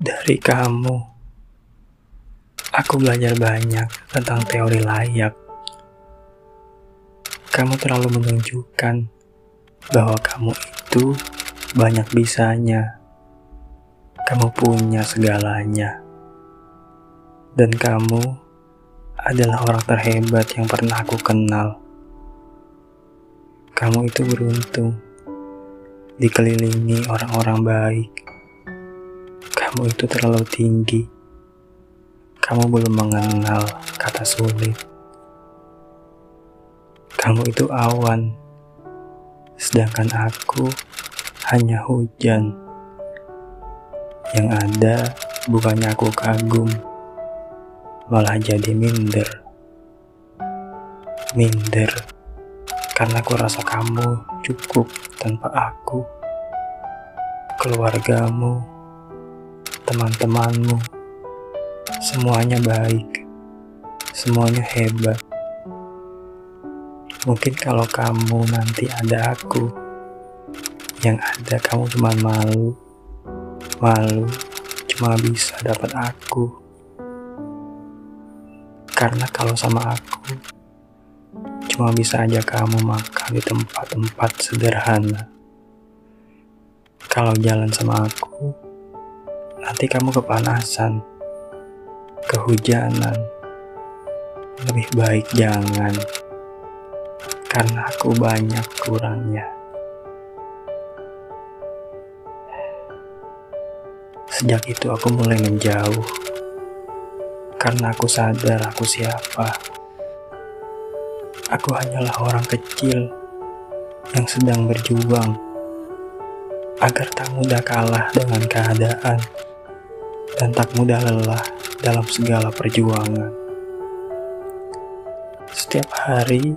Dari kamu, aku belajar banyak tentang teori layak. Kamu terlalu menunjukkan bahwa kamu itu banyak bisanya. Kamu punya segalanya. Dan kamu adalah orang terhebat yang pernah aku kenal. Kamu itu beruntung dikelilingi orang-orang baik. Kamu itu terlalu tinggi. Kamu belum mengenal kata sulit. Kamu itu awan, sedangkan aku hanya hujan. Yang ada bukannya aku kagum, malah jadi minder. Minder karena aku rasa kamu cukup tanpa aku. Keluargamu, teman-temanmu, semuanya baik, semuanya hebat. Mungkin kalau kamu nanti ada aku, yang ada kamu cuma malu, malu cuma bisa dapat aku. Karena kalau sama aku, cuma bisa aja kamu makan di tempat-tempat sederhana. Kalau jalan sama aku, nanti kamu kepanasan, kehujanan. Lebih baik jangan karena aku banyak kurangnya. Sejak itu aku mulai menjauh, karena aku sadar aku siapa. Aku hanyalah orang kecil yang sedang berjuang agar tak mudah kalah dengan keadaan dan tak mudah lelah dalam segala perjuangan. Setiap hari,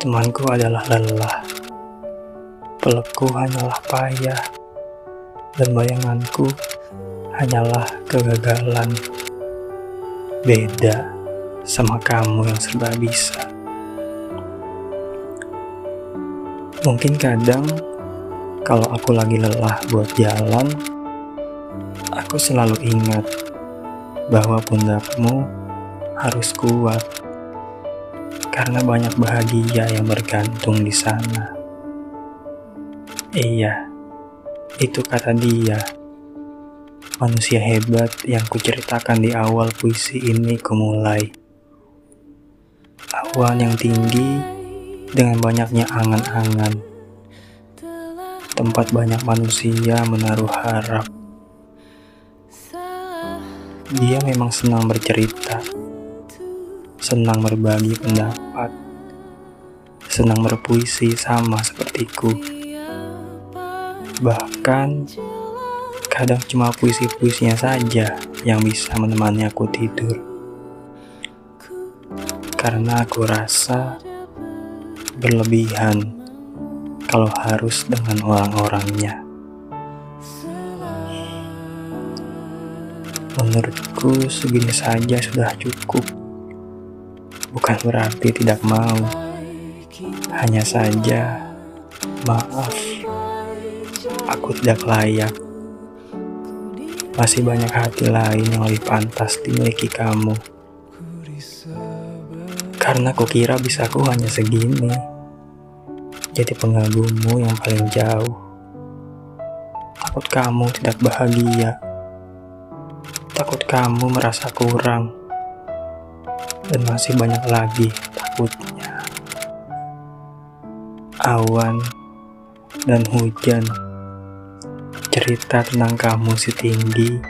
Temanku adalah lelah, pelekku hanyalah payah, dan bayanganku hanyalah kegagalan. Beda sama kamu yang serba bisa. Mungkin kadang kalau aku lagi lelah buat jalan, aku selalu ingat bahwa pundakmu harus kuat karena banyak bahagia yang bergantung di sana. Iya, itu kata dia. Manusia hebat yang kuceritakan di awal puisi ini kumulai. Awan yang tinggi dengan banyaknya angan-angan. Tempat banyak manusia menaruh harap. Dia memang senang bercerita senang berbagi pendapat, senang berpuisi sama sepertiku. Bahkan, kadang cuma puisi-puisinya saja yang bisa menemani aku tidur. Karena aku rasa berlebihan kalau harus dengan orang-orangnya. Menurutku segini saja sudah cukup bukan berarti tidak mau. Hanya saja, maaf, aku tidak layak. Masih banyak hati lain yang lebih pantas dimiliki kamu. Karena kukira bisa ku hanya segini. Jadi pengagummu yang paling jauh. Takut kamu tidak bahagia. Kamu merasa kurang dan masih banyak lagi takutnya. Awan dan hujan cerita tentang kamu si tinggi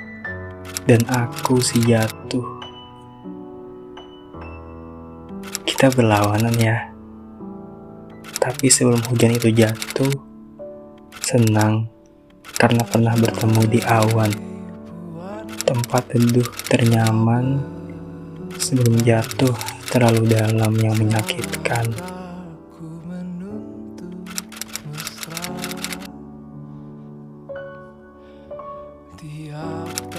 dan aku si jatuh. Kita berlawanan ya. Tapi sebelum hujan itu jatuh, senang karena pernah bertemu di awan. Tempat teduh ternyaman sebelum jatuh terlalu dalam yang menyakitkan. Tiap